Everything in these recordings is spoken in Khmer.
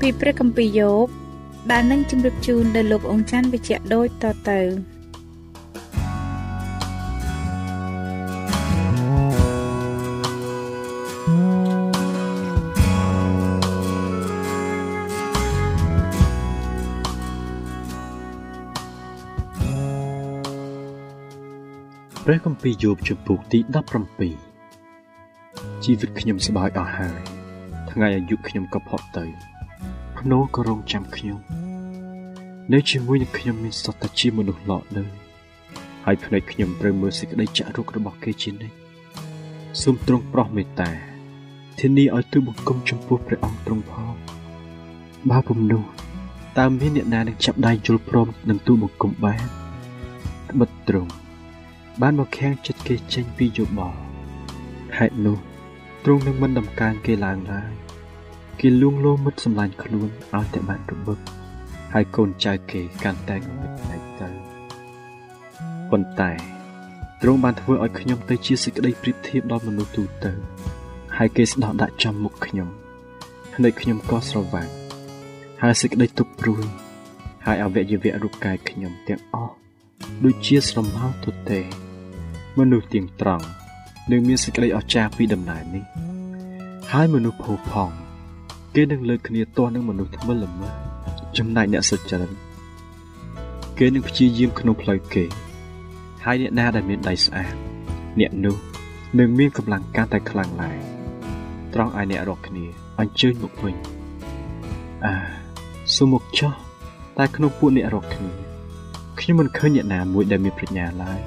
ពីព្រះគម្ពីរយោបដែលនឹងជម្រាបជូនដល់លោកអង្ចាន់វិជ្ជៈដូចតទៅព្រះគម្ពីរយោបជំពូកទី17ជីវិតខ្ញុំស្បើយអស់ហើយថ្ងៃអាយុខ្ញុំក៏ផុតទៅភ្នោក៏រងចាំខ្ញុំនៅជាមួយនឹងខ្ញុំមានសតតែជាមនុស្សល្អនៅហើយភ្នែកខ្ញុំត្រូវមើលសេចក្តីចាក់រុករបស់គេជានិច្ចសូមទ្រង់ប្រោះមេត្តាធានាឲ្យទូបង្គំចំពោះព្រះអង្គទ្រង់ផងបើពុំនោះតើមានអ្នកណានឹងចាប់ដៃជលព្រមនឹងទូបង្គំបានត្បិតទ្រង់បានមកខាំងចិត្តគេចេញពីយោបល់ហេតុនោះទ្រង់នឹងមិនដំកើងគេឡើងឡើយ គេលួងលោមមិត្តសម្លាញ់ខ្លួនឲ្យតែបានរបឹកហើយកូនចៅគេកាន់តែងងឹតផ្នែកទៅប៉ុន្តែទ្រង់បានធ្វើឲ្យខ្ញុំទៅជាសេចក្តីប្រៀបធៀបដល់មនុស្សទូទៅ ហើយគេស្ដោះដាក់ចំមុខខ្ញុំភ្នែកខ្ញុំក៏ស្រវាំងហើយសេចក្តីទុកព្រួយហើយអវយវៈរូបកាយខ្ញុំទាំងអស់ដូចជាស្រមោលទទេ មនុស្សទៀងត្រង់នឹងមានសេចក្តីអស្ចារ្យពីដំណើរនេះ ហើយមនុស្សផូរផង់ គេនឹងលើកគ្នាទាស់នឹងមនុស្សថ្មិលល្មើចំណែកអ្នកសុចរិតគេនឹងព្យាយាមក្នុងផ្លូវគេ ហើយអ្នកណាដែលមានដៃស្អាតអ្នកនោះនឹងមានកម្លាំងកាន់តែខ្លាំងឡើងត្រង់ឲ្យអ្នករកគ្នាអញ្ជើញមកវិញអាសូមមកចោះតែក្នុងពួកអ្នករកគ្នាខ្ញុំមិនឃើញអ្នកណាមួយដែលមានប្រាជ្ញាឡើយ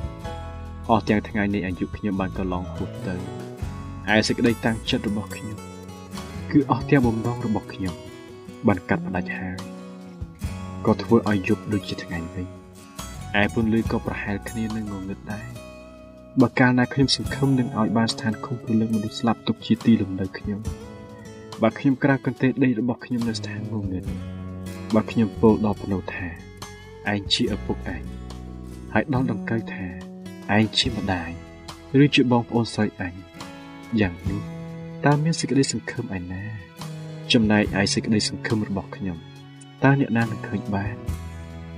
អស់ទាំងថ្ងៃនេះអាយុខ្ញុំបានកន្លងហួសទៅឯសេចក្តីតាំងចិត្តរបស់ខ្ញុំ គឺអស់ទាំងបំណងរបស់ខ្ញុំបានកាត់ផ្ដាច់ហើយក៏ធ្វើឲ្យយប់ដូចជាថ្ងៃវិញឯពន្លឺក៏ប្រហែលគ្នានឹងងងឹតដែរបើកាលណាខ្ញុំសង្ឃឹមនឹងឲ្យបានស្ថានគុំព្រលឹងមនុស្សស្លាប់ទុកជាទីលំនៅខ្ញុំបើខ្ញុំក្រាបកន្ទេលដីរបស់ខ្ញុំនៅស្ថានងងឹតបើខ្ញុំពោលដល់ភ្នូថាឯងជាឪពុកឯងហើយដល់ដង្កូវថាឯងជាម្ដាយឬជាបងប្អូនស្រីឯងយ៉ាងនោះ តើមានសេចក្តីសង្ឃឹមឯណា ចំណែកឯសេចក្តីសង្ឃឹមរបស់ខ្ញុំតើអ្នកណានឹងឃើញបាន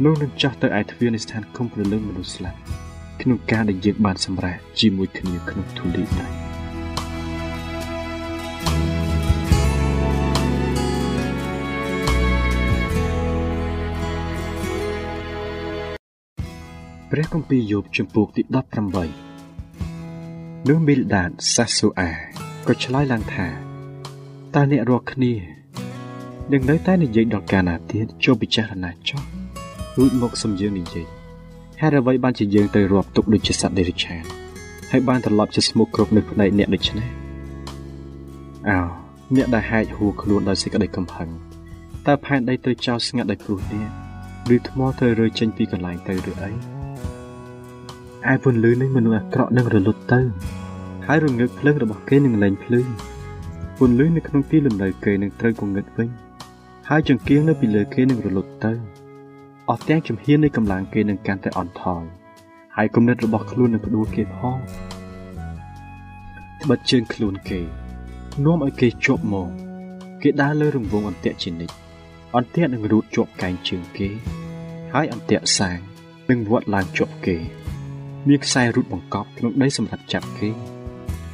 នោះនឹងចាស់ទៅឯទ្វារនៃស្ថានគុំព្រលឹងមនុស្សស្លាប់ក្នុងការដែលយើងបានសម្រេចជាមួយគ្នាក្នុងធូលីដៃព្រះគម្ពីរយោបជំពូកទី18នោះមីលដាតសាស៊ូអា ក៏ឆ្លើយឡើងថាតើអ្នករាល់គ្នានឹងនៅតែនិយាយដល់កាលណាទៀតចូលពិចារណាចុះរួចមកសំយើងនិយាយហេតុអ្វីបានជាយើងទៅរាប់ទុកដូចជាសត្វដេរឆានហើយបានត្រឡប់ជាស្មុគគ្រប់នៅផ្នែកអ្នកដូច្នេះអោអ្នកដែលហែកហួរខ្លួនដោយសេចក្តីកំហឹងតើផែនដីត្រូវចោលស្ងាត់ដោយព្រោះអ្នកឬថ្មត្រូវរើចេញពីកន្លែងទៅឬអីឯពន្លឺនៃមនុស្សអាក្រក់នឹងរលត់ទៅ ហើយរងើកភ្លើងរបស់គេនឹងលែងភ្លឺពន្លឺនៅក្នុងទីលំនៅគេនឹងត្រូវគងឹតវិញហើយចង្គៀងនៅពីលើគេនឹងរលត់ទៅអស់ទាំងជំហាននៃកម្លាំងគេនឹងកាន់តែអន់ថយហើយគំនិតរបស់ខ្លួននឹងផ្ដួលគេផងត្បិតជើងខ្លួនគេនាំឲ្យគេជាប់មកគេដើរលើរង្វង់អន្ទាក់ជានិច្ចអន្ទាក់នឹងរូតជាប់កែងជើងគេ ហើយអន្ទាក់សាងនឹងវត្តឡើងជាប់គេ មានខ្សែរូតបង្កប់ក្នុងដីសម្រាប់ចាប់គេ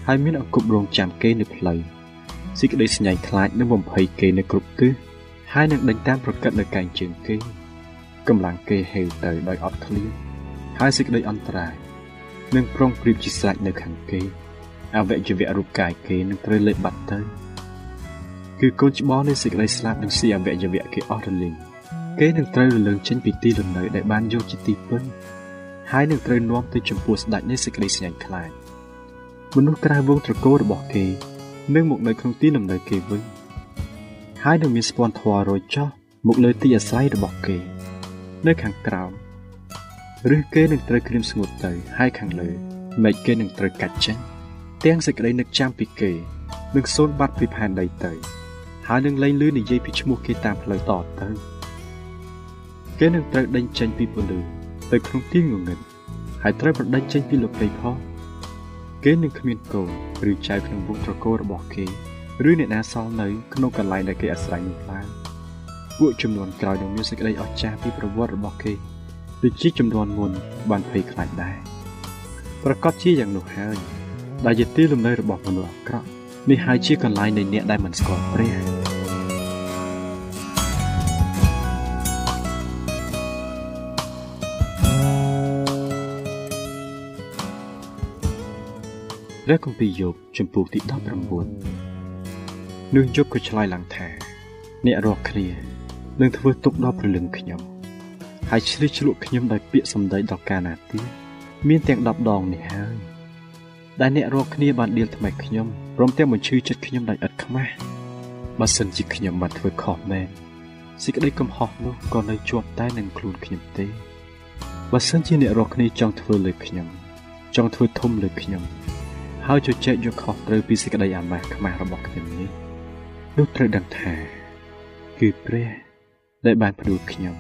ហើយមានអង្គប់រងចាំគេនៅផ្លូវសេចក្តីស្ញាញ់ខ្លាចនឹងបំភ័យគេនៅគ្រប់ទិសហើយនឹងដេញតាមប្រកិតនៅកែងជើងគេកម្លាំងគេហេវទៅដោយអត់ឃ្លានហើយសេចក្តីអន្តរាយនឹងប្រងព្រៀបជាស្រេចនៅខាងគេអវយវៈរូបកាយគេនឹងត្រូវលេបបាត់ទៅគឺកូនច្បងនៃសេចក្តីស្លាប់នឹងស៊ីអវយវៈគេអស់រលីងគេនឹងត្រូវរលឹងចេញពីទីលំនៅដែលបានយកជាទីពឹងហើយនឹងត្រូវនាំទៅចំពោះស្ដេចនៃសេចក្តីស្ញាញ់ខ្លាច មនុស្សក្រៅវងត្រកូលរបស់គេនឹងមកនៅក្នុងទីលំនៅគេវិញហើយនឹងមានស្ពាន់ធွာរយចោះមកលើទីអាស្រ័យរបស់គេ នៅខាងក្រោមឬគេនឹងត្រូវក្រៀមស្ងួតទៅហើយខាងលើមេឃគេនឹងត្រូវកាច់ចេញទាំងសេចក្តីនឹកចាំពីគេនឹងសូនបាត់ពីផែនដីទៅហើយនឹងលែងលឺនិយាយពីឈ្មោះគេតាមផ្លូវតទៅគេនឹងត្រូវដេញចេញពីពលឺទៅក្នុងទីងងឹតហើយត្រូវប្រដេញចេញពីលោកីផង គេនឹងគ្មានកូនឬចៅក្នុងវងត្រកូលរបស់គេឬអ្នកណាសល់នៅក្នុងកន្លែងដែលគេអាស្រ័យនោះឡើងពួកចំនួនក្រោយនឹងមានសេចក្តីអស្ចារ្យពីប្រវត្តិរបស់គេដូចជាចំនួនមុនបានភ័យខ្លាចដែរប្រកាសជាយ៉ាងនោះហើយដែលជាទីលំនៅរបស់មនុស្សអាក្រក់នេះហើយជាកន្លែងនៃអ្នកដែលមិនស្គាល់ព្រះ ព្រះគម្ពីរយោបជំពូកទី19នោះយប់ក៏ឆ្លើយឡើងថា អ្នករស់គ្នានឹងធ្វើទុកដល់ព្រលឹងខ្ញុំហើយឆ្លៀសឆ្លក់ខ្ញុំដោយពាក្យសម្ដីដល់កាលណាទៀតមានទាំង10ដងនេះហើយដែលអ្នករកគ្នាបានដៀលថ្មីខ្ញុំព្រមទាំងបញ្ឈឺចិត្តខ្ញុំដោយឥតខ្មាស់បើសិនជាខ្ញុំបានធ្វើខុសមែនសេចក្តីកំហុសនោះក៏នៅជាប់តែនឹងខ្លួនខ្ញុំទេបើសិនជាអ្នករកគ្នាចង់ធ្វើលើខ្ញុំចង់ធ្វើធំលើខ្ញុំ ហើយជជែកយកខុសត្រូវពីសេចក្តីអាម៉ាស់ខ្មាស់របស់ខ្ញុំនេះនោះត្រូវដឹងថា គឺព្រះដែលបានផ្ដួលខ្ញុំ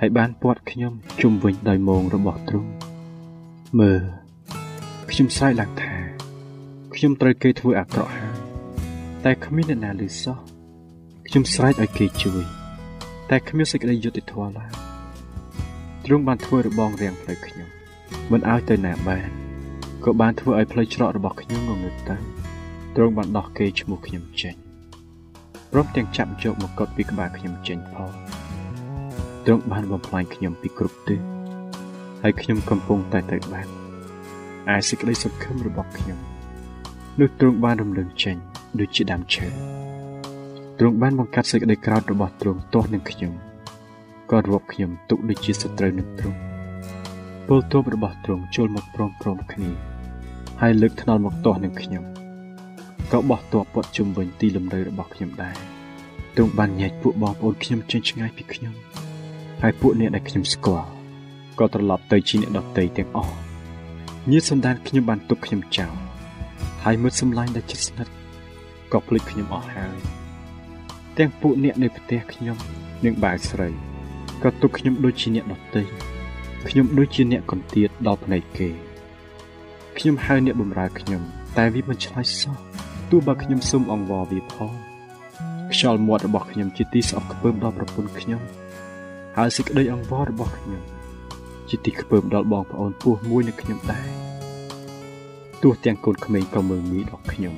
ហើយបានពាត់ខ្ញុំជុំវិញដោយមងរបស់ទ្រង់មើលខ្ញុំស្រែកឡើងថា ខ្ញុំត្រូវគេធ្វើអាក្រក់ហើយតែគ្មានអ្នកណាឮសោះខ្ញុំស្រែកឲ្យគេជួយ តែគ្មានសេចក្តីយុត្តិធម៌ឡើយទ្រង់បានធ្វើរបងរាំងផ្លូវខ្ញុំមិនឲ្យទៅណាបាន ក៏បានធ្វើឲ្យផ្លូវច្រករបស់ខ្ញុំងងឹតទៅទ្រង់បានដោះគេឈ្មោះខ្ញុំចេញព្រមទាំងចាប់យកមកកត់ពីក្បាលខ្ញុំចេញផងទ្រង់បានបំផ្លាញខ្ញុំពីគ្រប់ទិសហើយខ្ញុំកំពុងតែទៅបានឯសេចក្តីសង្ឃឹមរបស់ខ្ញុំនោះទ្រង់បានរំលឹងចេញដូចជាដើមឈើទ្រង់បានបង្កាត់សេចក្តីក្រោធរបស់ទ្រង់ទាស់នឹងខ្ញុំក៏រាប់ខ្ញុំទុកដូចជាសត្រូវនឹងទ្រង់ពលទ័ពរបស់ទ្រង់ចូលមកព្រមព្រមគ្នា ហើយលើកថ្នល់មកទាស់នឹងខ្ញុំក៏បោះទ័ពព័ទ្ធជុំវិញទីលំនៅរបស់ខ្ញុំដែរទ្រង់បានញែកពួកបងប្អូនខ្ញុំចេញឆ្ងាយពីខ្ញុំហើយពួកអ្នកដែលខ្ញុំស្គាល់ក៏ត្រឡប់ទៅជាអ្នកដតីទាំងអស់ញាតិសន្តានខ្ញុំបានទុកខ្ញុំចោលហើយមើលសម្លាញ់ដែលជិតស្និទ្ធក៏ភ្លេចខ្ញុំអស់ហើយទាំងពួកអ្នកនៅផ្ទះខ្ញុំនិងបាវស្រីក៏ទុកខ្ញុំដូចជាអ្នកដតីខ្ញុំដូចជាអ្នកកន្ទៀតដល់ភ្នែកគេ ខ្ញុំហៅអ្នកបម្រើខ្ញុំ តែវាមិនឆ្លើយសោះទោះបើខ្ញុំសុំអង្វរវាផងខ្យល់មាត់របស់ខ្ញុំជាទីស្អប់ខ្ពើមដល់ប្រពន្ធខ្ញុំហើយសេចក្តីអង្វររបស់ខ្ញុំជាទីខ្ពើមដល់បងប្អូនពោះមួយនៅខ្ញុំដែរទោះទាំងកូនក្មេងក៏មើលងាយដល់ខ្ញុំ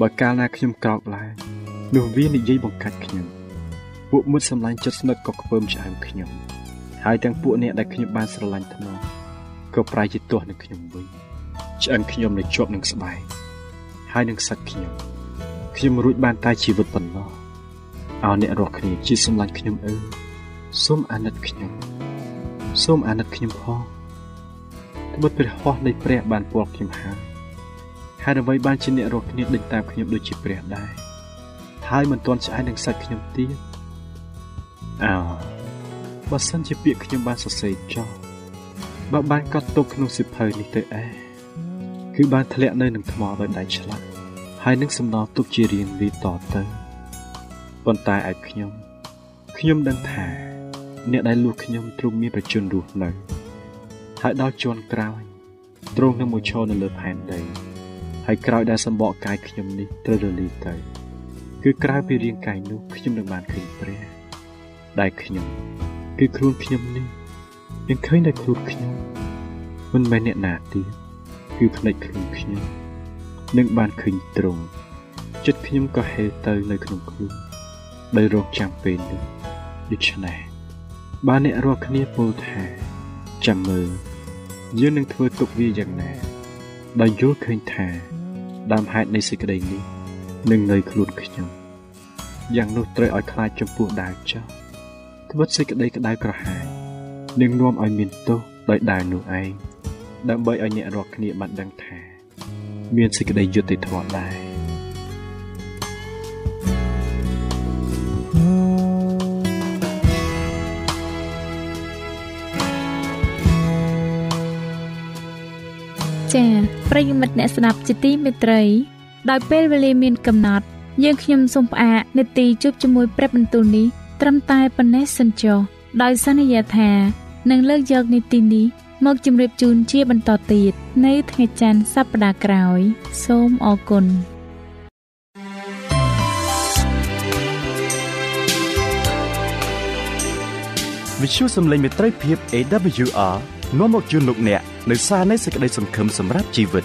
បើកាលណាខ្ញុំក្រោកឡើងនោះវានិយាយបង្កាច់ខ្ញុំពួកមុតសម្លាញ់ចិត្តស្និទ្ធក៏ខ្ពើមឆ្អែមខ្ញុំហើយទាំងពួកអ្នកដែលខ្ញុំបានស្រឡាញ់ថ្នមក៏ប្រែជាទាស់នឹងខ្ញុំវិញ ឆ្អឹងខ្ញុំនៅជាប់នឹងស្បែកហើយនឹងសាច់ខ្ញុំខ្ញុំរួចបានតែជីវិតប៉ុណ្ណោះឲ្យអ្នករស់គ្នាជាសម្លាញ់ខ្ញុំអើសូមអាណិតខ្ញុំសូមអាណិតខ្ញុំផងត្បិតព្រះហស្ថនៃព្រះបានពណ៌ខ្ញុំហើយហេតុអ្វីបានជាអ្នករកគ្នាដេញតាមខ្ញុំដូចជាព្រះដែរហើយមិនទាន់ឆ្អែតនឹងសាច់ខ្ញុំទៀតអោបើសិនជាពាក្យខ្ញុំបានសរសេរចោលបើបានកត់ទុកក្នុងសិភៅនេះទៅអែ គឺបានធ្លាក់នៅនឹងថ្មដោយដៃឆ្លាក់ហើយនឹងសំណល់ទុកជារៀងវាតទៅប៉ុន្តែឯខ្ញុំខ្ញុំដឹងថា អ្នកដែលលួចខ្ញុំទ្រង់មានប្រជញ្ញរស់នៅហើយដល់ជាន់ក្រោយទ្រង់នឹងមកឈរនៅលើផែនដីហើយក្រោយដែលសម្បកកាយខ្ញុំនេះត្រូវរលាយទៅគឺក្រៅពីរាងកាយនោះខ្ញុំនឹងបានឃើញព្រះដែលខ្ញុំគឺខ្លួនខ្ញុំនេះនឹងឃើញតែខ្លួនខ្ញុំមិនមែនអ្នកណាទៀត គឺភ្នែកខ្លួនខ្ញុំនឹងបានឃើញត្រង់ចិត្តខ្ញុំក៏ហេទៅនៅក្នុងខ្លួនដោយរងចាំពេលនោះដូច្នេះបានអ្នករាល់គ្នាពោលថាចាំមើលយើងនឹងធ្វើទុកវាយ៉ាងណាដោយយល់ឃើញថាដើមហេតុនៃសេចក្តីនេះនឹងនៅខ្លួនខ្ញុំយ៉ាងនោះត្រូវឲ្យខ្លាចចំពោះដាវចោលត្បិតសេចក្តីក្តៅក្រហាយនឹងនាំឲ្យមានទោសដោយដាវនោះឯង ដើម្បីឲ្យអ្នករាល់គ្នាបានដឹងថា មានសេចក្តីយុត្តិធម៌ដែរចា៎ប្រិយមិត្តអ្នកស្ដាប់ជាទីមេត្រី ដោយពេលវេលាមានកំណត់ យើងខ្ញុំសូមផ្អាកនាទីជួបជាមួយព្រឹបបន្ទូលនេះត្រឹមតែប៉ុណ្ណេះសិនចុះដោយសន្យាថានឹងលើកយកនាទីនេះ មកជម្រាបជូនជាបន្តទៀតនៅថ្ងៃច័ន្ទសប្តាហ៍ក្រោយ សូមអរគុណវិទ្យុសំឡេងមេត្រីភាព AWR នាំមកជូនលោកអ្នកនៅសារនៃសេចក្តីសង្ឃឹមសម្រាប់ជីវិត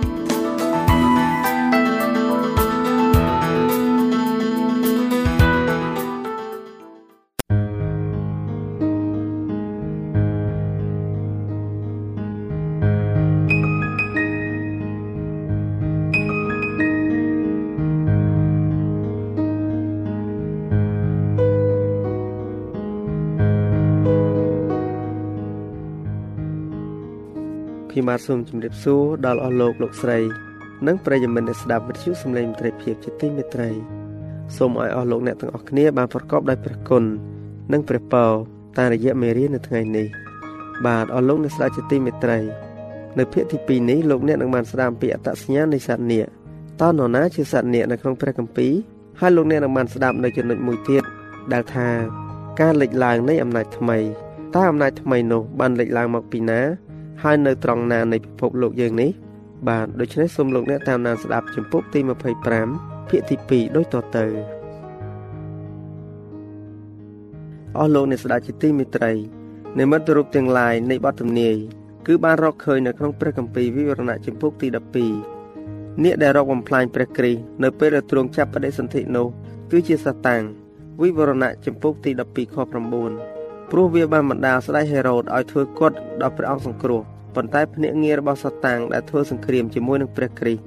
បាទសូមជម្រាបសួរដល់អស់លោកលោកស្រី និងប្រិយមិត្តអ្នកស្ដាប់វិទ្យុសំឡេងមិត្តភាពជាទីមេត្រីសូមឲ្យអស់លោកអ្នកទាំងអស់គ្នាបានប្រកបដោយព្រះគុណនិងព្រះពរតាមរយៈមេរៀននៅថ្ងៃនេះបាទអស់លោកអ្នកស្ដាប់ជាទីមេត្រីនៅភាគទី2នេះលោកអ្នកនឹងបានស្ដាប់អំពីអត្តសញ្ញាណនៃសត្វនាគតើនរណាជាសត្វនាគនៅក្នុងព្រះគម្ពីរហើយលោកអ្នកនឹងបានស្ដាប់នៅចំណុចមួយទៀតដែលថា ការលេចឡើងនៃអំណាចថ្មីតើអំណាចថ្មីនោះបានលេចឡើងមកពីណា ហើយនៅត្រង់ណានៃពិភពលោកយើងនេះបាទដូច្នេះសូមលោកអ្នកតាមដានស្ដាប់ជំពូកទី25ភាគទី2ដូចតទៅអស់លោកអ្នកស្ដាប់ជាទីមេត្រីនិមិត្តរូបទាំងឡាយនៃបទទំនាយគឺបានរកឃើញនៅក្នុងព្រះគម្ពីរវិវរណៈជំពូកទី12នាគដែលរកបំផ្លាញព្រះគ្រីស្ទនៅពេលដែលទ្រង់ចាប់បដិសន្ធិនោះគឺជាសាតាំងវិវរណៈជំពូកទី12ខ9 ព្រោះវាបានបណ្ដាលស្ដេចហេរ៉ូតឲ្យធ្វើគុតដល់ព្រះអង្គសង្គ្រោះប៉ុន្តែភ្នាក់ងាររបស់សាតាំងដែលធ្វើសង្គ្រាមជាមួយនឹងព្រះគ្រីស្ទ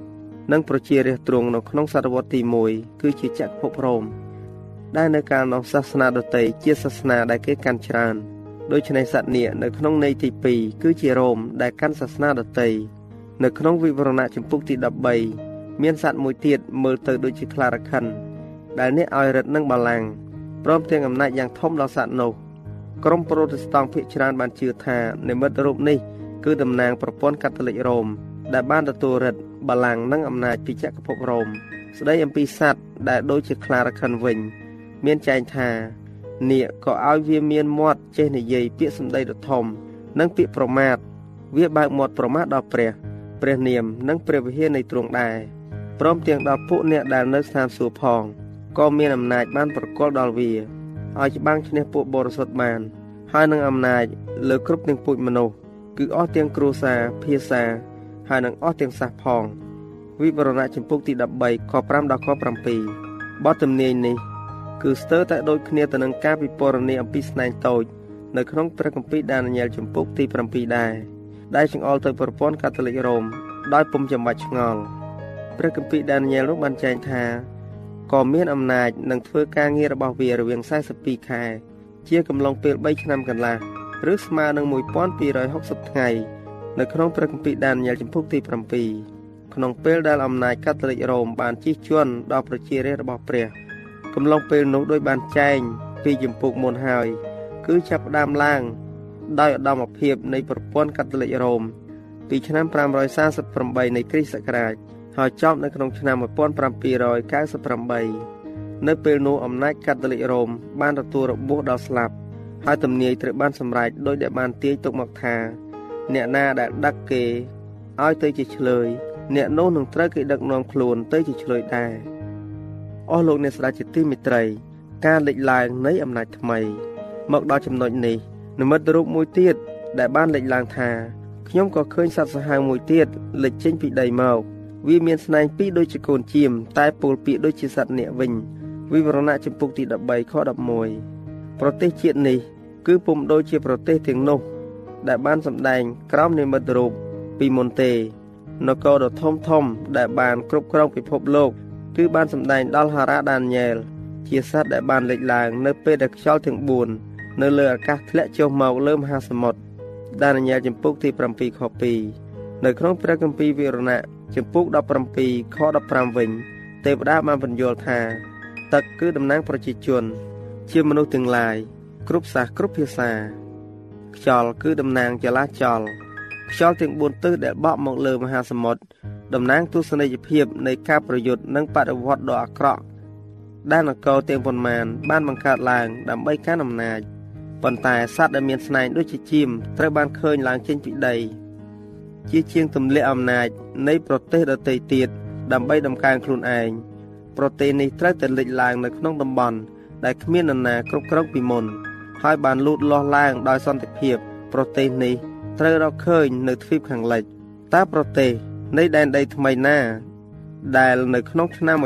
និងប្រជារាស្ត្រទ្រង់នៅក្នុងសតវត្សទី1គឺជាចក្រភពរ៉ូមដែលនៅកាលនោះសាសនាដទៃជាសាសនាដែលគេកាន់ច្រើនដូច្នេះសត្វនាគនៅក្នុងន័យទី2គឺជារ៉ូមដែលកាន់សាសនាដទៃនៅក្នុងវិវរណៈចម្ពុកទី13មានសត្វមួយទៀតមើលទៅដូចជាខ្លារខិនដែលអ្នកឲ្យរិទ្ធនឹងបល្ល័ង្កព្រមទាំងអំណាចយ៉ាងធំដល់សត្វនោះ ក្រុមប្រូតេស្តង់ភាគច្រើនបានជឿថានិមិត្តរូបនេះគឺតំណាងប្រព័ន្ធកាតូលិករ៉ូមដែលបានទទួលឫទ្ធិបល្ល័ង្កនិងអំណាចពីចក្រភពរ៉ូមស្ដីអំពីសត្វដែលដូចជាខ្លារខិនវិញ មានចែងថានាគក៏ឲ្យវាមានមាត់ចេះនិយាយពាក្យសម្ដីដ៏ធំ និងពាក្យប្រមាថវាបើកមាត់ប្រមាថដល់ព្រះ ព្រះនាមនិងព្រះវិហារនៃទ្រង់ដែរព្រមទាំងដល់ពួកអ្នកដែលនៅស្ថានសួគ៌ផងក៏មានអំណាចបានប្រកល់ដល់វា ឲ្យច្បាំងឈ្នះពួកបរិសុទ្ធបាន ហើយនឹងអំណាចលើគ្រប់ទាំងពូជមនុស្សគឺអស់ទាំងគ្រួសារភាសា ហើយនឹងអស់ទាំងសាសផង វិវរណៈចម្ពោះទី13ខ5ដល់ខ7បទទំនាយនេះគឺស្ទើរតែដូចគ្នាទៅនឹងការពិពណ៌នាអំពីស្នែងតូច នៅក្នុងព្រះគម្ពីរដានីយ៉ែលចម្ពោះទី7ដែរដែលចង្អុលទៅប្រព័ន្ធកាតូលិករ៉ូមដោយពុំចាំបាច់ឆ្ងល់ព្រះគម្ពីរដានីយ៉ែលនោះបានចែងថា ក៏មានអំណាចនឹងធ្វើការងាររបស់វារវាង42ខែ ជាកំឡុងពេល3ឆ្នាំកន្លះឬស្មើនឹង1260ថ្ងៃនៅក្នុងព្រះគម្ពីរដានីយ៉ែលចំពុកទី7ក្នុងពេលដែលអំណាចកាតូលិករ៉ូមបានជិះជាន់ដល់ប្រជារាស្ត្ររបស់ព្រះកំឡុងពេលនោះដោយបានចែងពីចម្ពោះមុនហើយ គឺចាប់ផ្ដើមឡើង ដោយឧត្តមភាពនៃប្រព័ន្ធកាតូលិករ៉ូមពីឆ្នាំ548នៃគ្រិស្តសករាជ ហើយចប់នៅក្នុងឆ្នាំ1798នៅពេលនោះអំណាចកាតូលិករ៉ូមបានទទួលរបួសដល់ស្លាប់ហើយទំនាយត្រូវបានសម្រេចដោយដែលបានទាយទុកមកថា អ្នកណាដែលដឹកគេឲ្យទៅជាឆ្លើយអ្នកនោះនឹងត្រូវគេដឹកនាំខ្លួនទៅជាឆ្លើយដែរអស់លោកអ្នកស្ដាប់ជាទីមេត្រី ការលេចឡើងនៃអំណាចថ្មី មកដល់ចំណុចនេះនិមិត្តរូបមួយទៀតដែលបានលេចឡើងថាខ្ញុំក៏ឃើញសត្វសាហាវមួយទៀតលេចចេញពីដីមក វាមានស្នែងពីរដូចជាកូនជៀមតែពោលពាកដូចជាសត្វនាគវិញវិវរណៈចំពុកទី13ខ11ប្រទេសជាតិនេះ គឺពុំដូចជាប្រទេសទាំងនោះ ដែលបានសម្ដែងក្រោមនិមិត្តរូបពីមុនទេនគរដ៏ធំធំដែលបានគ្រប់គ្រងពិភពលោក គឺបានសម្ដែងដល់ហារ៉ាដានញ៉ែលជាសត្វដែលបានលេចឡើងនៅពេលដែលខ្យល់ទាំង4នៅលើអាកាសធ្លាក់ចុះមកលើមហាសមុទ្រដានញ៉ែលចំពុកទី7ខ2នៅក្នុងព្រះគម្ពីរវិរណៈ ចំពុក17ខ15វិញទេវតាបានបញ្យល់ថាទឹកគឺតំណាងប្រជាជន ជាមនុស្សទាំងឡាយគ្រប់សាសគ្រប់ភាសាខ្យល់គឺតំណាងចលាចលខ្យល់ទាំង4ទិសដែលបក់មកលើមហាសមុទ្រតំណាងទស្សនីយភាពនៃការប្រយុទ្ធនិងបដិវត្តដ៏អាក្រក់ដែលនគរទាំងប៉ុន្មានបានបង្កើតឡើងដើម្បីកាន់អំណាចប៉ុន្តែសត្វដែលមានស្នែងដូចជាជាមត្រូវបានឃើញឡើងចេញពីដី ជាជាងទម្លាក់អំណាចនៃប្រទេសដទៃទៀតដើម្បីដំកើងខ្លួនឯងប្រទេសនេះត្រូវតែលេចឡើងនៅក្នុងតំបន់ដែលគ្មាននរណាគ្រប់គ្រងពីមុនហើយបានលូតលាស់ឡើងដោយសន្តិភាពប្រទេសនេះត្រូវរកឃើញនៅទ្វីបខាងលិចតើប្រទេសនៃដែនដីថ្មីណា ដែលនៅក្នុងឆ្នាំ1798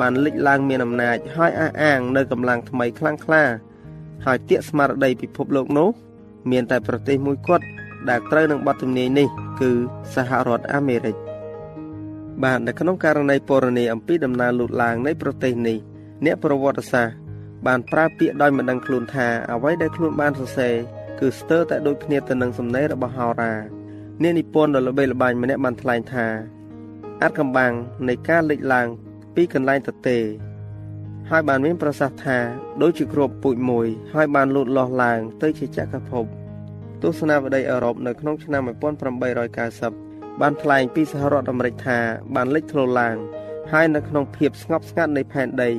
បានលេចឡើងមានអំណាចហើយអះអាងនៅកម្លាំងថ្មីខ្លាំងក្លាហើយទាក់ស្មារតីពិភពលោកនោះ មានតែប្រទេសមួយគត់ ដែលត្រូវនឹងបទទំនាយនេះ គឺសហរដ្ឋអាមេរិកបាទនៅក្នុងករណីពរនីអំពីដំណើរលូតឡើងនៃប្រទេសនេះអ្នកប្រវត្តិសាស្ត្របានប្រើពាក្យដោយមិនដឹងខ្លួនថាអ្វីដែលខ្លួនបានសរសេរគឺស្ទើរតែដូចគ្នាទៅនឹងសំណេររបស់ហោរាអ្នកនិពន្ធដ៏ល្បីល្បាញម្នាក់បានថ្លែងថាអត្ថកម្បាំងនៃការលេចឡើងពីកន្លែងទទេហើយបានមានប្រសាសន៍ថាដូចជាគ្រាប់ពូជមួយ ហើយបានលូតលាស់ឡើង ទៅជាចក្រភព ទស្សនាវដ្តីអឺរ៉ុបនៅក្នុងឆ្នាំ1890បានថ្លែងពីសហរដ្ឋអាមេរិកថាបានលេចធ្លោឡើងហើយនៅក្នុងភាពស្ងប់ស្ងាត់នៃផែនដី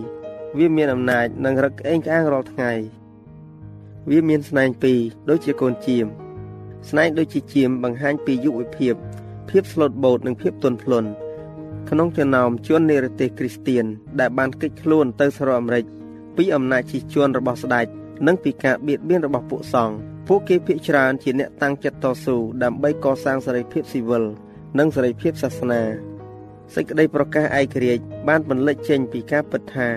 វាមានអំណាចនិងរឹកក្អេងក្អាងរាល់ថ្ងៃវាមានស្នែងពីរដូចជាកូនជៀមស្នែងដូចជាជៀមបង្ហាញពីយុវភាព ភាពស្លូតបូតនិងភាពទន់ភ្លន់ក្នុងចំណោមជននិរទេសគ្រីស្ទៀនដែលបានកិច្ចខ្លួនទៅសហរដ្ឋអាមេរិកពីអំណាចជិះជាន់របស់ស្ដេចនិងពីការបៀតបៀនរបស់ពួកសង្ឃ ពួកគេភាគច្រើនជាអ្នកតាំងចិត្តតស៊ូដើម្បីកសាងសេរីភាពស៊ីវិលនិងសេរីភាពសាសនាសេចក្តីប្រកាសឯករាជ្យបានបន្លិចចេញពីការពិតថា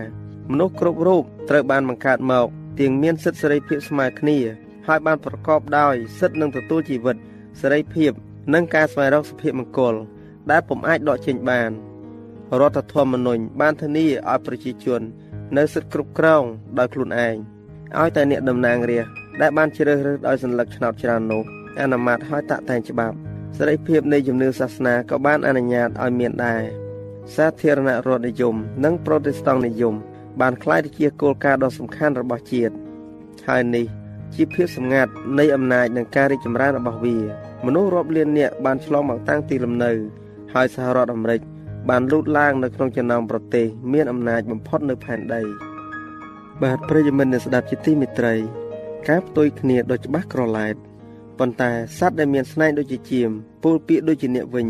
មនុស្សគ្រប់រូបត្រូវបានបង្កើតមកទាំងមានសិទ្ធិសេរីភាពស្មើគ្នា ហើយបានប្រកបដោយសិទ្ធិនឹងទទួលជីវិតសេរីភាព និងការស្វែងរកសុភមង្គលដែលពុំអាចដកចេញបានរដ្ឋធម្មនុញ្ញបានធានាឲ្យប្រជាជន នៅសិទ្ធិគ្រប់គ្រងដោយខ្លួនឯងឲ្យតែអ្នកតំណាងរាស្ត្រ ដែលបានជ្រើសរើសដោយសញ្ញាឆ្នោតច្រើននោះអនុម័តឲ្យតាក់តែងច្បាប់សេរីភាពនៃជំនឿសាសនាក៏បានអនុញ្ញាតឲ្យមានដែរសាធារណរដ្ឋនិយម និងប្រូតេស្តង់និយម បានក្លាយទៅជាគោលការណ៍ដ៏សំខាន់របស់ជាតិហើយនេះជាភាពសម្ងាត់នៃអំណាចនិងការរីកចម្រើនរបស់វាមនុស្សរាប់លាននាក់បានឆ្លងមកតាំងទីលំនៅ ហើយសហរដ្ឋអាមេរិកបានលូតឡើងនៅក្នុងចំណោមប្រទេសមានអំណាចបំផុតនៅផែនដីបាទប្រិយមិត្តអ្នកស្ដាប់ជាទីមេត្រី ការផ្ទុយគ្នាដ៏ច្បាស់ក្រឡែតប៉ុន្តែសត្វដែលមានស្នែងដូចជាជាមពូលពាកដូចជាអ្នកវិញ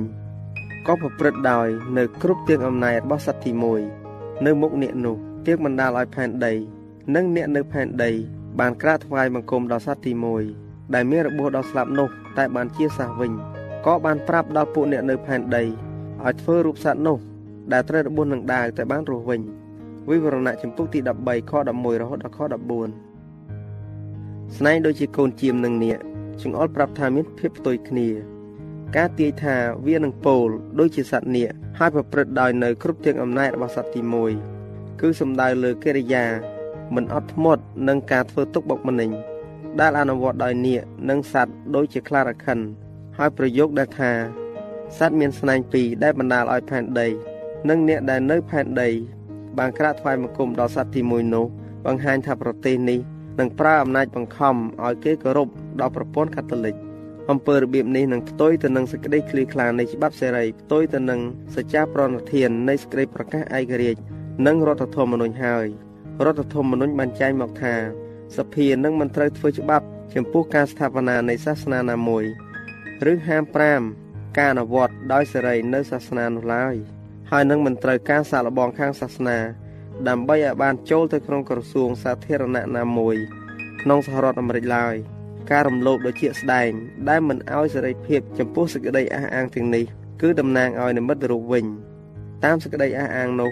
ក៏ប្រព្រឹត្តដោយនៅគ្រប់ទាំងអំណាចរបស់សត្វទី1នៅមុខអ្នកនោះទៀងបណ្ដាលឲ្យផែនដី និងអ្នកនៅផែនដី បានក្រាបថ្វាយបង្គំដល់សត្វទី1ដែលមានរបួសដល់ស្លាប់នោះ តែបានជាសះវិញក៏បានប្រាប់ដល់ពួកអ្នកនៅផែនដីឲ្យធ្វើរូបសត្វនោះ ដែលត្រូវរបួសនឹងដាវតែបានរស់វិញវិវរណៈចំពុកទី13ខ11រហូតដល់ខ14 ស្នែងដូចជាកូនជាមនឹងនាគចង្អុលប្រាប់ថាមានភាពផ្ទុយគ្នា ការទាយថាវានឹងពោលដូចជាសត្វនាគហើយប្រព្រឹត្តដោយនៅគ្រប់ទាំងអំណាចរបស់សត្វទី1គឺសំដៅលើកិរិយា មិនអត់ធ្មត់នឹងការធ្វើទុកបុកម្នេញដែលអនុវត្តដោយនាគនិងសត្វដូចជាខ្លារខិន ហើយប្រយោគដែលថាសត្វមានស្នែងពីរដែលបណ្ដាលឲ្យផែនដី និងអ្នកដែលនៅផែនដី បានក្រាក់ថ្វាយបង្គំដល់សត្វទី1នោះបង្ហាញថាប្រទេសនេះ នឹងប្រើអំណាចបង្ខំឲ្យគេគោរពដល់ប្រព័ន្ធកាតូលិកអំពើរបៀបនេះនឹងផ្ទុយទៅនឹងសេចក្តីឃ្លាខ្លានៃច្បាប់សេរីផ្ទុយទៅនឹងសច្ចាប្រណធាននៃសេចក្តីប្រកាសឯករាជ្យនិងរដ្ឋធម្មនុញ្ញហើយរដ្ឋធម្មនុញ្ញបានចែងមកថាសភានឹងមិនត្រូវធ្វើច្បាប់ចំពោះការស្ថាបនានៃសាសនាណាមួយឬហាម5ការអនុវត្តដោយសេរីនៅសាសនានោះឡើយហើយនឹងមិនត្រូវការសាកល្បងខាងសាសនា ដើម្បីឲ្យបានចូលទៅក្នុងក្រសួងសាធារណៈណាមួយក្នុងសហរដ្ឋអាមេរិកឡើយការរំលោភដ៏ជាក់ស្ដែង ដែលមិនឲ្យសេរីភាពចំពោះសេចក្តីអះអាងទាំងនេះគឺតំណាងឲ្យនិមិត្តរូបវិញ តាមសេចក្តីអះអាងនោះ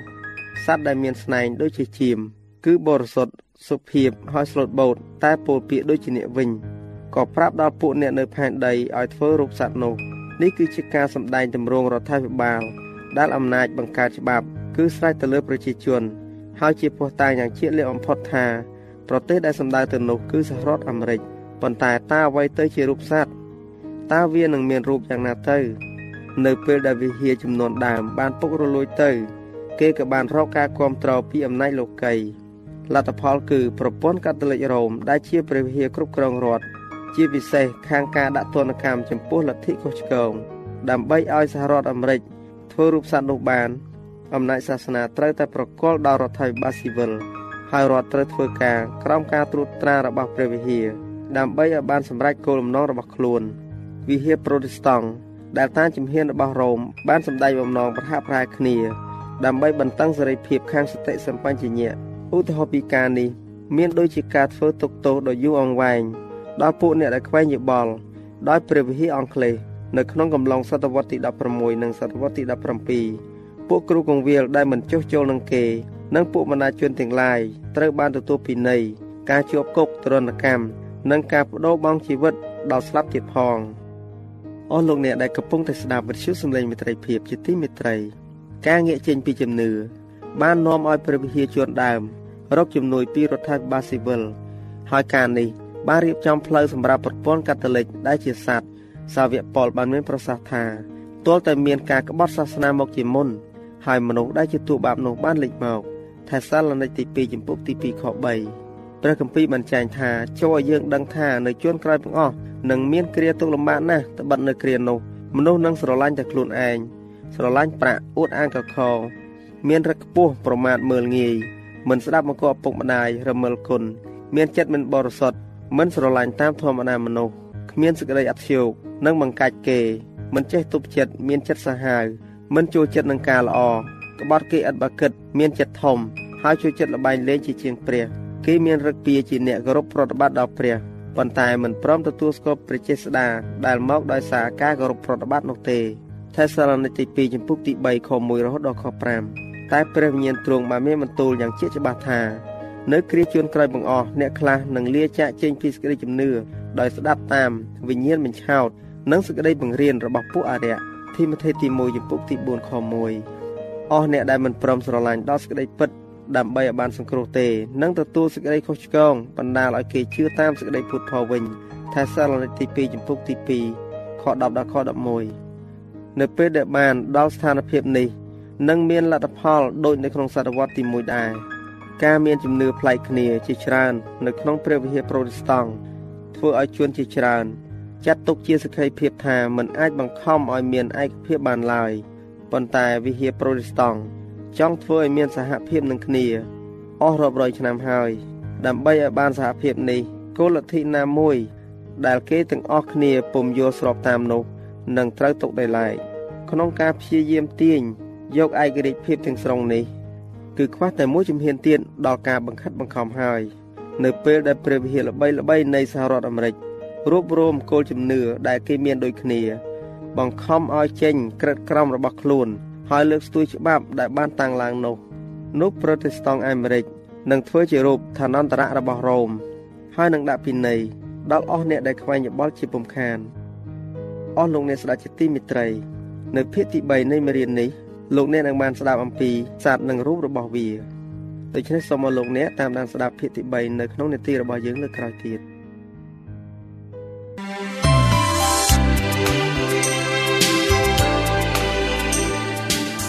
សត្វដែលមានស្នែងដូចជាជៀមគឺបរិសុទ្ធសុភាពហើយស្លូតបូតតែពោលពាក្យដូចជាអ្នកវិញក៏ប្រាប់ដល់ពួកអ្នកនៅផែនដីឲ្យធ្វើរូបសត្វនោះនេះគឺជាការសម្ដែងទម្រង់រដ្ឋាភិបាល ដែលអំណាចបង្កើតច្បាប់ គឺស្រេចទៅលើប្រជាជន ហើយជាពោះតាងយ៉ាងជាក់លាក់បំផុតថាប្រទេសដែលសម្ដៅទៅនោះគឺសហរដ្ឋអាមេរិកប៉ុន្តែតើអ្វីទៅជារូបសត្វតើវានឹងមានរូបយ៉ាងណាទៅ នៅពេលដែលវិហារចំនួនដើមបានពុករលួយទៅ គេក៏បានរកការគ្រប់គ្រងពីអំណាចលោកីលទ្ធផលគឺប្រព័ន្ធកាតូលិករ៉ូមដែលជាព្រះវិហារគ្រប់គ្រងរដ្ឋជាពិសេសខាងការដាក់ទណ្ឌកម្មចំពោះលទ្ធិខុសឆ្គងដើម្បីឲ្យសហរដ្ឋអាមេរិកធ្វើរូបសត្វនោះបាន អំណាចសាសនាត្រូវតែប្រគល់ដល់រដ្ឋាភិបាលស៊ីវិលហើយរដ្ឋត្រូវធ្វើការក្រោមការត្រួតត្រារបស់ព្រះវិហារដើម្បីឲ្យបានសម្រេចគោលបំណងរបស់ខ្លួន វិហារប្រូតេស្តង់ដែលតាមជំហានរបស់រ៉ូមបានសម្ដែងបំណងប្រហាក់ប្រហែលគ្នា ដើម្បីបន្តឹងសេរីភាពខាងសតិសម្បញ្ញៈឧទាហរណ៍ពីការនេះមានដូចជាការធ្វើទុកទោសដ៏យូរអង្វែងដល់ពួកអ្នកដែលខ្វែងយោបល់ដោយព្រះវិហារអង់គ្លេសនៅក្នុងកំឡុងសតវត្សទី16និងសតវត្សទី17 ពួកគ្រូកងវិលដែលមិនចុះចូលនឹងគេនិងពួកបណ្ដាជនទាំងឡាយត្រូវបានទទួលពិន័យការជាប់គុកទរណកម្មនិងការបដូរបង់ជីវិតដល់ស្លាប់ទៀតផងអស់លោកអ្នកដែលកំពុងតែស្ដាប់វិទ្យុសំឡេងមិត្តភាពជាទីមេត្រី ការងាកចេញពីជំនឿបាននាំឲ្យព្រះវិហារជួនដើមរកជំនួយពីរដ្ឋាភិបាលស៊ីវិលហើយការនេះបានរៀបចំផ្លូវសម្រាប់ប្រព័ន្ធកាតូលិកដែលជាសត្វសាវកប៉ុលបានមានប្រសាសន៍ថាទាល់តែមានការក្បត់សាសនាមកជាមុន ហើយមនុស្សដែលជាទូបាបនោះបានលេចមកថាសាលនិកទី2ចំពុកទី2ខ3ព្រះគម្ពីរបានចែងថាចូលឲ្យយើងដឹងថានៅជួនក្រោយទាំងអស់នឹងមានគ្រាទុកលំបាកណាស់ត្បិតនៅគ្រានោះមនុស្សនឹងស្រឡាញ់តែខ្លួនឯងស្រឡាញ់ប្រាក់អួតអាងកខមានរឹកខ្ពស់ប្រមាថមើលងាយមិនស្ដាប់មកឪពុកម្ដាយរមិលគុណមានចិត្តមិនបរិសុទ្ធមិនស្រឡាញ់តាមធម្មតាមនុស្សគ្មានសេចក្តីអធ្យោកនិងបង្កាច់គេមិនចេះទប់ចិត្តមានចិត្តសាហាវ មិនចូលចិត្តនឹងការល្អក្បត់គេឥតបាគិត មានចិត្តធំហើយជួយចិត្តលបែងលេងជាជាងព្រះគេមានរឹកពីជាអ្នកគោរពប្រតិបត្តិដល់ព្រះប៉ុន្តែមិនព្រមទទួលស្គាល់ព្រះចេស្តាដែលមកដោយសារការគោរពប្រតិបត្តិនោះទេថេសាឡូនីកទី2ចំពុកទី3ខ1រហូតដល់ខ5តែព្រះវិញ្ញាណទ្រង់បានមានបន្ទូលយ៉ាងជាច្បាស់ថានៅគ្រាជួនក្រោយបង្អស់អ្នកខ្លះនឹងលាចាកចេញពីសេចក្តីជំនឿដោយស្ដាប់តាមវិញ្ញាណបញ្ឆោត និងសេចក្តីបង្រៀនរបស់ពួកអរិយ ធីម៉ូថេទី1ចំពុកទី4ខ1អស់អ្នកដែលមិនព្រមស្រឡាញ់ដល់សេចក្តីពិតដើម្បីឲ្យបានសង្គ្រោះទេនឹងទទួលសេចក្តីខុសឆ្គងបណ្ដាលឲ្យគេជឿតាមសេចក្តីពុតផលវិញថាសាឡនិកទី2ចំពុកទី2ខ10ដល់ខ11នៅពេលដែលបានដល់ស្ថានភាពនេះនឹងមានលទ្ធផលដូចនៅក្នុងសតវត្សទី1ដែរការមានជំនឿប្លែកគ្នាជាច្រើន នៅក្នុងព្រះវិហារប្រូតេស្តង់ធ្វើឲ្យជួនជាច្រើន ចាត់ទុកជាសក្ខីភាពថាมันអាចបង្ខំឲ្យមានឯកភាពបានឡើយប៉ុន្តែវិហារប្រូតេស្តង់ចង់ធ្វើឲ្យមានសហភាពនឹងគ្នាអស់រាប់រយឆ្នាំហើយ ដើម្បីឲ្យបានសហភាពនេះគោលលទ្ធិណាមួយ ដែលគេទាំងអស់គ្នាពុំយល់ស្របតាមនោះនឹងត្រូវទុកដោយឡែកក្នុងការព្យាយាមទាញយកឯករាជ្យភាពទាំងស្រុងនេះគឺខ្វះតែមួយជំហានទៀតដល់ការបង្ខិតបង្ខំហើយ នៅពេលដែលព្រះវិហារល្បីល្បីនៃសហរដ្ឋអាមេរិក រួបរวมគោលជំនឿដែលគេមានដូចគ្នា បង្ខំឲ្យចេញក្រិតក្រមរបស់ខ្លួនហើយលើកស្ទួយច្បាប់ដែលបានតាំងឡើងនោះនោះប្រូតេស្តង់អាមេរិកនឹងធ្វើជារូបឋានន្តរៈរបស់រ៉ូមហើយនឹងដាក់ពិន័យដល់អស់អ្នកដែលខ្វែងយោបល់ជាពំខានអស់លោកអ្នកស្ដេចជាទីមេត្រី នៅភាគទី3នៃមេរៀននេះលោកអ្នកនឹងបានស្ដាប់អំពីសត្វនិងរូបរបស់វាដូច្នេះសូមឲ្យលោកអ្នកតាមដានស្ដាប់ភាគទី3នៅក្នុងនេតិរបស់យើងលើក្រោយទៀត